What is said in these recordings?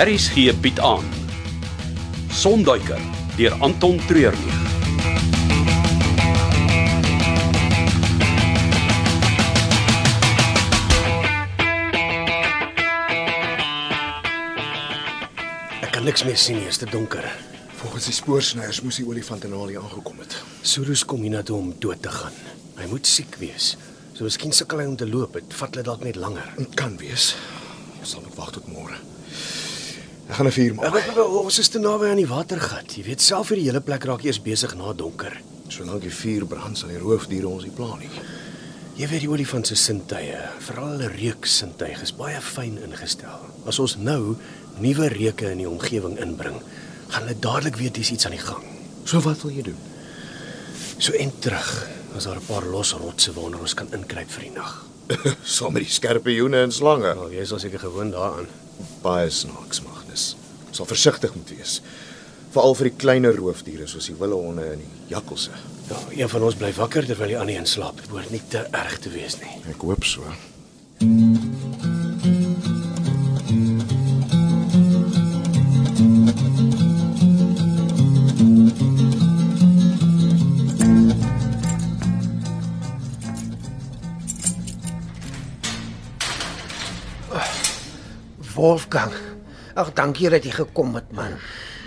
Harris gee bied aan. Sonduiker deur Anton Treurnig. Ek kan niks meer sien nie, is te donker. Volgens die spoorsnyers moes die olifant nou al hier aangekom het. Surus kom hiernatoe om dood te gaan. Hy moet siek wees. So miskien sukkel hy om te loop. Dit vat hulle dalk net langer. Dit kan wees. Ons sal moet wag tot môre. Ek gaan 'n vuur maak. wat- wat- ons is te naby aan die watergat. Jy weet self vir die hele plek raak eers besig na donker. Solank die vuur brand, sal die roofdiere ons nie pla nie. Jy weet die olifant se sintuie, veral hulle reuksintuig is baie fyn ingestel. As ons nou nuwe reuke in die omgewing inbring, gaan hulle dadelik weet dis iets aan die gang. So wat wil jy doen? So en terug, as daar 'n paar los rotse waaronder ons kan inkruip vir die nag. Saam met die skerpioene en slange. Nou, jy is al seker gewoond daaraan. Baie snaaks, Magnus. Ons sal versigtig moet wees. Veral vir die kleiner roofdiere soos die willehonde en die jakkalse. Ja, een van ons bly wakker terwyl die ander een slaap. Dit behoort nie te erg te wees nie. Ek hoop so. Wolfgang. Ag, dankie dat jy gekom het, man.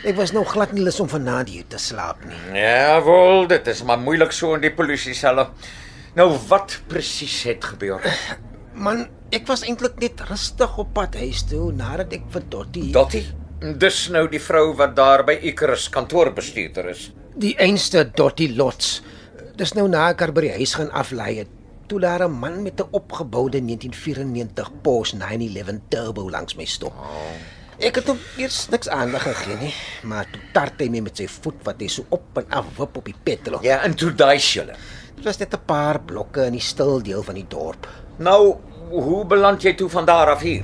Ek was nou glad nie lus om vanaand hier te slaap nie. Ja, wel, dit is maar moeilik so in die polisie selle. Nou wat presies het gebeur? Man, ek was eintlik net rustig op pad huis toe nadat ek vir Dottie Dottie? Dis nou die vrou wat daar by Icarus kantoorbestuurder is. die einste Dottie Lots. Dis nou na ek haar by die huis gaan aflei het. Toe daar 'n man met 'n opgeboude 1994 Porsche 911 Turbo langs my stop. Ek het hom eers niks aandag gegee nie, maar toe tart hy my met sy voet wat hy so op en af wip op die petrol. Ja, en toe daai julle. Dit was net 'n paar blokke in die stil deel van die dorp. Nou, hoe beland jy toe van daar af hier?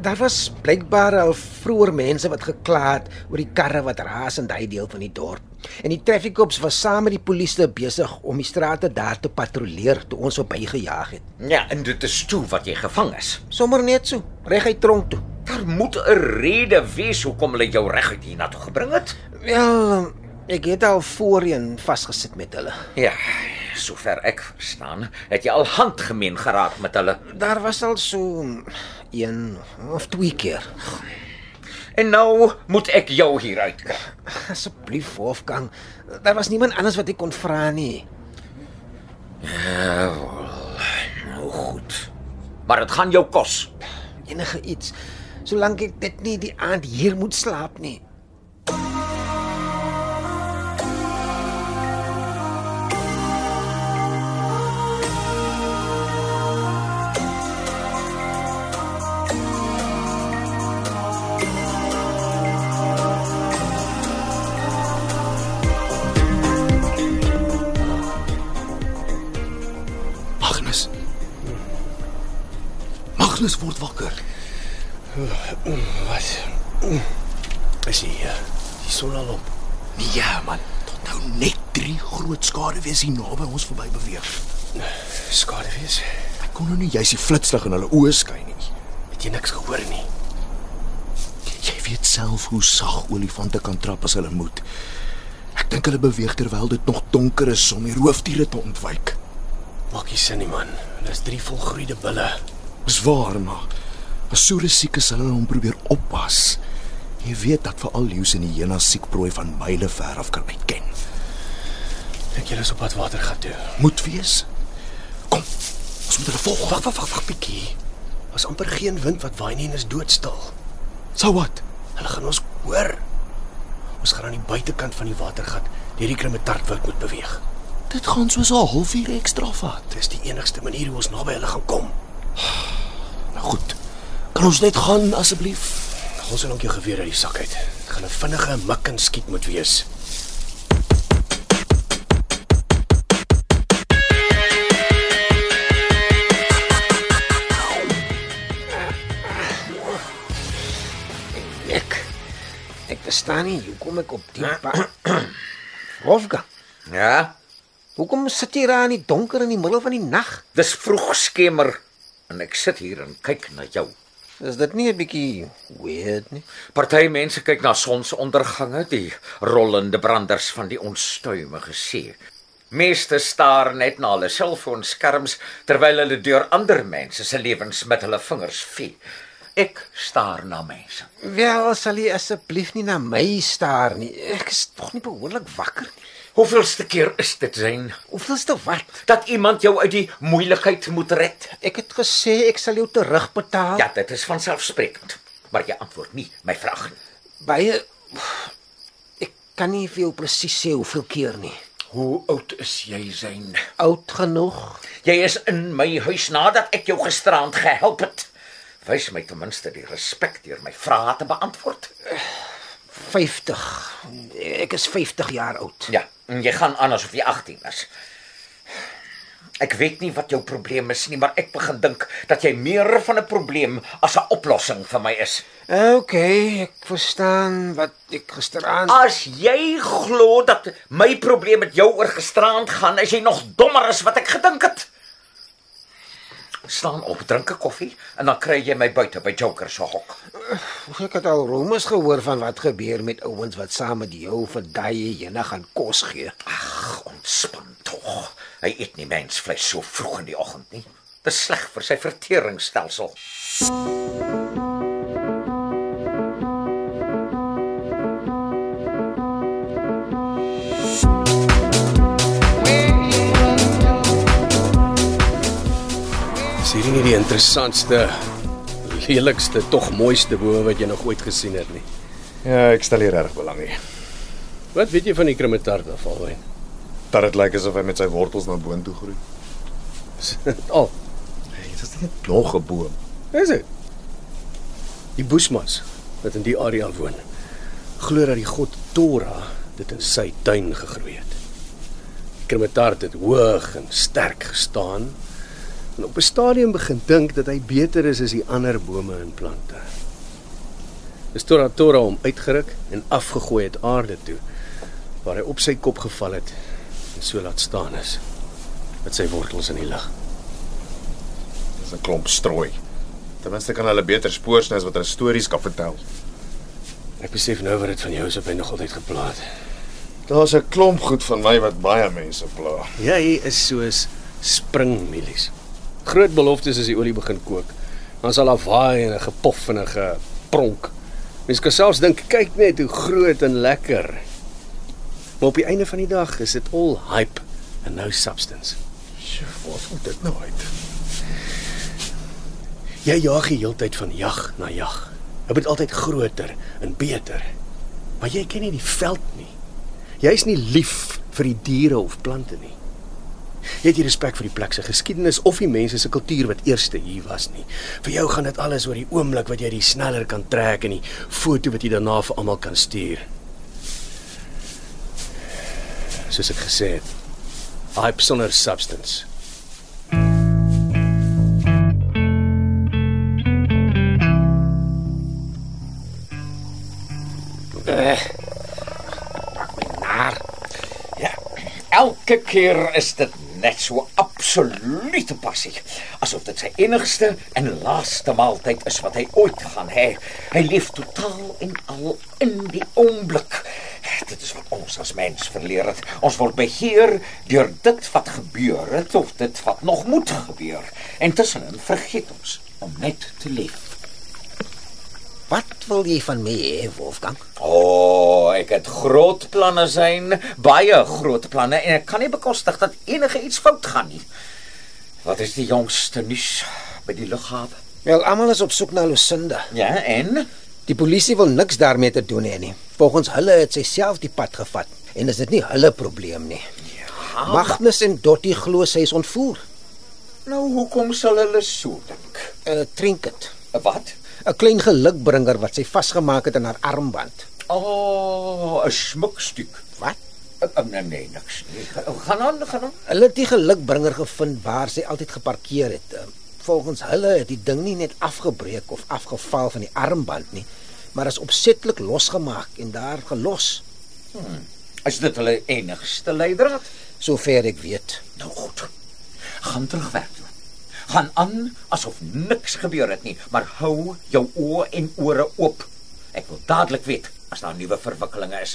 Daar was blykbaar al vroeër mense wat gekla het oor die karre wat raas in daai deel van die dorp. En die trafikkops was saam met die polisie besig om die strate daar te patrolleer toe ons verbygejaag het. Ja, en dit is toe wat jy gevang is. Sommer net so, reguit tronk toe. Daar moet 'n rede wees hoekom hulle jou reguit hiernatoe gebring het. Wel, ek het al voorheen vasgesit met hulle. Ja, sover ek verstaan, het jy al handgemeen geraak met hulle. Daar was al so een of twee keer. En nou moet ek jou hier uitkry. Asseblief Wolfgang, daar was niemand anders wat ek kon vra nie. Ja, wel. Nou goed. Maar dit gaan jou kos. Enige iets, solank ek dit nie die aand hier moet slaap nie. Magnus word wakker. Wat? Is hier? Die son al op. Nee, ja, man. Tot nou net 3 groot skade wees hier naby ons verby beweeg. Skade wees. Ek kon nou nie juis die flitslig in hulle oë skyn nie. Het jy niks gehoor nie? Jy weet self hoe sag olifante kan trap as hulle moet. Ek dink hulle beweeg terwyl dit nog donker is om die roofdiere te ontwyk. Maak nie sin nie man. Dis drie volgroeide bulle. Dis waar, maar as Soere siek is, sal hulle hom probeer oppas. Jy weet dat veral leeu's en die hyenas siekprooi van myle ver af kan uitken. Is op pad water gaan toe? Moet wees. Kom. Ons moet hulle volg. Wag, wag, wag, wag bietjie. Was amper geen wind wat waai nie en is doodstil. So wat? Hulle gaan ons hoor. Ons gaan aan die buitekant van die watergat deur die krimitartwoud moet beweeg. Dit gaan soos 'n halfuur ekstra vat. Dis die enigste manier hoe ons naby hulle gaan kom. Nou goed. Kan ons net gaan asseblief? Ons sal ook jou geweer uit die sak uit. Dit gaan 'n vinnige mik en skiet moet wees. Ek ek verstaan nie hoekom ek op die pad Wolfgang, Ja, hoekom sit jy daar in die donker in die middel van die nag? dis vroeg skemer en ek sit hier en kyk na jou. Is dit nie 'n bietjie weird nie? Party mense kyk na sonsondergange, die rollende branders van die onstuimige see. Meeste staar net na hulle selfoonskerms terwyl hulle deur ander mense se lewens met hulle vingers vee. Ek staar na mense. Wel, sal jy asseblief nie na my staar nie. Ek is tog nie behoorlik wakker nie. Hoeveelste keer is dit sein Hoeveelste wat? dat iemand jou uit die moeilikheid moet red? Ek het gesê ek sal jou terugbetaal. Ja, dit is vanselfsprekend, maar jy antwoord nie my vraag nie. Baie Ek kan nie vir jou presies sê hoeveel keer nie. Hoe oud is jy sein? Oud genoeg. Jy is in my huis nadat ek jou gisterand gehelp het. Wys my ten minste die respek deur my vrae te beantwoord. 50. Ek is 50 jaar oud. Ja, en jy gaan aan asof jy 18 is. Ek weet nie wat jou probleem is nie, maar ek begin dink dat jy meer van 'n probleem as 'n oplossing vir my is. OK, ek verstaan wat ek gisteraand As jy glo dat my probleem met jou oor gisterand gaan, is jy nog dommer as wat ek gedink het. Staan op, drink 'n koffie en dan kry jy my buite by Joker se hok. Ek het al roemers gehoor van wat gebeur met ouens wat saam met jou vir daai jene gaan kos gee. Ag, ontspan tog. Hy eet nie mensvleis so vroeg in die oggend nie. Dit is sleg vir sy verteringsstelsel. Nie die interessantste, lelikste, tog mooiste boom wat jy nog ooit gesien het nie? Ja, ek stel hier reg belang in. Wat weet jy van die Krimetarda valwyn? Dat dit lyk asof hy met sy wortels na boontoe groei. Al, Hey, dit is net nog 'n boom. is dit? Die Boesmas wat in die area woon, glo dat die god Tora dit in sy tuin gegroei het. Die Krimetard het hoog en sterk gestaan en op 'n stadium begin dink dat hy beter is as die ander bome en plante. Dis Tora Tora hom uitgeruk en afgegooi het aarde toe waar hy op sy kop geval het en so laat staan is met sy wortels in die lug. Dis 'n klomp strooi. Ten minste kan hulle beter spoorsny as wat hulle stories kan vertel. Ek besef nou wat dit van jou is op hy nog altyd geplaat. Daar's 'n klomp goed van my wat baie mense pla. Jy is soos springmielies. Groot beloftes as die olie begin kook. Dan sal daar waai en 'n gepof en 'n gepronk. Mens kan selfs dink kyk net hoe groot en lekker. Maar op die einde van die dag is dit all hype en no substance. Sjoe, waar kom dit nou uit? Jy jag die heeltyd van jag na jag. Dit word altyd groter en beter. Maar jy ken nie die veld nie. Jy's nie lief vir die diere of plante nie. Jy het nie respek vir die plek se geskiedenis of die mense se kultuur wat eerste hier was nie. Vir jou gaan dit alles oor die oomblik wat jy die sneller kan trek en die foto wat jy daarna vir almal kan stuur. Soos ek gesê het, hype sonder substance. Naar. Ja. Elke keer is dit net so absolute passie, asof dit sy enigste en laaste maaltyd is wat hy ooit gaan hê. Hy leef totaal en al in die oomblik. Dit is wat ons as mens verleer het. Ons word beheer deur dit wat gebeur het of dit wat nog moet gebeur. En tussenin vergeet ons om net te leef. Wat wil jy van my hê, Wolfgang? O, oh, ek het groot planne sien, baie groot planne en ek kan nie bekostig dat enige iets fout gaan nie. Wat is die jongste nuus by die lughawe? Wel, almal is op soek na Lucinda. Ja, en Die polisie wil niks daarmee te doen hê nie. Volgens hulle het sy self die pad gevat en is dit nie hulle probleem nie. ja, Magnus en Dottie glo sy is ontvoer. nou hoekom sal hulle so dink? 'n Trinket. 'n Wat? 'n Klein gelukbringer wat sy vasgemaak het aan haar armband. O, oh, 'n smukstuk. Wat? Nee, nee, niks nie. Gaan aan, gaan aan. Hulle het die gelukbringer gevind waar sy altyd geparkeer het. Ehm, Volgens hulle het die ding nie net afgebreek of afgeval van die armband nie, maar is opsetlik losgemaak en daar gelos, Is dit hulle enigste leidraad? sover ek weet. Nou goed. Gaan terug werk toe. Gaan aan asof niks gebeur het nie, maar hou jou oë en ore oop. Ek wil dadelik weet as daar nuwe verwikkelinge is.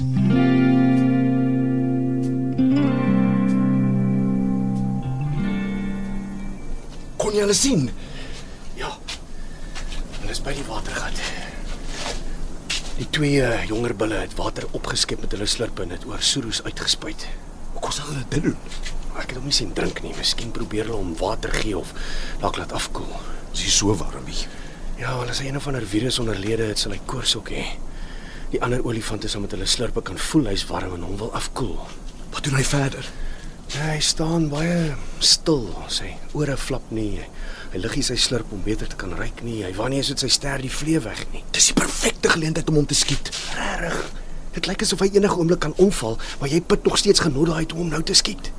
Kon jy hulle sien? Ja. Hulle is by die watergat. Die twee uh, jonger bulle het water opgeskep met hulle slurpe en dit oor Surus uitgespuit. Hoe kon hulle dit doen? Ek het hom nie sien drink nie. Miskien probeer hulle hom water gee of dalk laat afkoel. Dis nie so warm nie. Ja, wel as hy een of ander virus onderlede het, sal hy koors ook hê. Die ander olifante sal met hulle slurpe kan voel hy's warm en hom wil afkoel. Wat doen hy verder? Ja, hy staan baie stil, sy ore flap nie. Hy lig nie sy slurp om beter te kan ruik nie. Hy wanneer is dit sy ster die vlee weg nie. Dis die perfekte geleentheid om hom te skiet. Regtig. Dit lyk asof hy enige oomblik kan omval, maar jy put nog steeds genot daai om hom nou te skiet.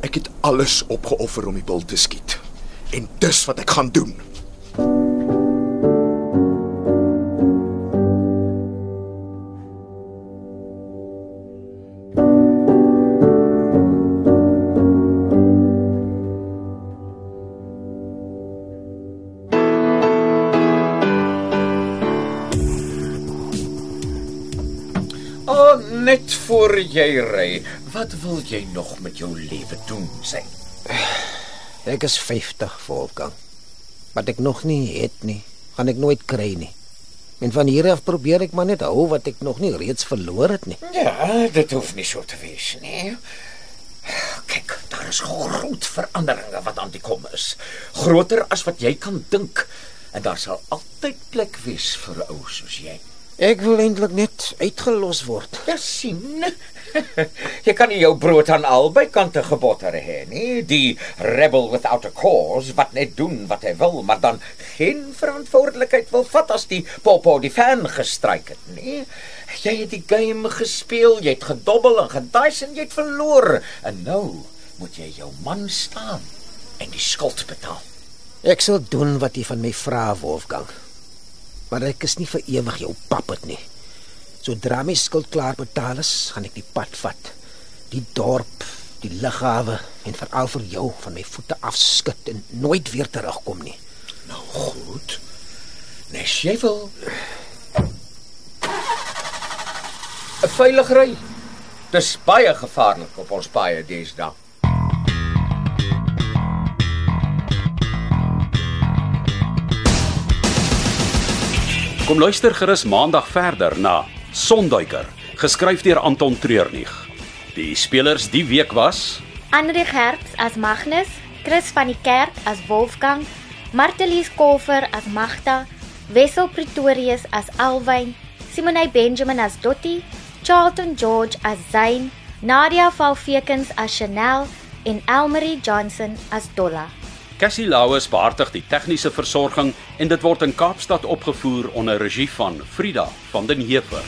Ek het alles opgeoffer om die bil te skiet. En dis wat ek gaan doen. O, oh, net voor jy ry, wat wil jy nog met jou lewe doen, sê? Ek is 50 Wolfgang. Wat ek nog nie het nie, gaan ek nooit kry nie. En van hier af probeer ek maar net hou wat ek nog nie reeds verloor het nie. Ja, dit hoef nie so te wees nie. Kyk, daar is groot veranderinge wat aan die kom is. Groter as wat jy kan dink. En daar sal altyd plek wees vir ou soos jy. Ek wil eintlik net uitgelos word. Ja, sien. jy kan nie jou brood aan albei kante gebotter hê nie. Die rebel without a cause wat net doen wat hy wil, maar dan geen verantwoordelikheid wil vat as die popo die fan gestryk het nie. Jy het die game gespeel, jy het gedobbel en gedaai en jy het verloor. En nou moet jy jou man staan en die skuld betaal. Ek sal doen wat jy van my vra, Wolfgang. Maar ek is nie vir ewig jou pappet nie. Sodra my skuld klaar betaal is, gaan ek die pad vat. Die dorp, die lughawe en veral vir jou van my voete afskud en nooit weer terugkom nie. Nou goed. Nes jy wil 'n veilig ry. Dis baie gevaarlik op ons paaie deesdae. Kom luister gerus maandag verder na Sonduiker, geskryf deur Anton Treurnig. Die spelers die week was Andri Geerts as Magnus, Chris van die Kerk as Wolfgang, Martelies Kolfer as Magda, Wessel Pretorius as Alwyn, Simonay Benjamin as Dottie, Charlton George as Zain, Nadia Valfekens as Chanel en Elmarie Johnson as Dolla. Cassie Lauers behartig die tegniese versorging en dit word in Kaapstad opgevoer onder regie van Frida van den Heever.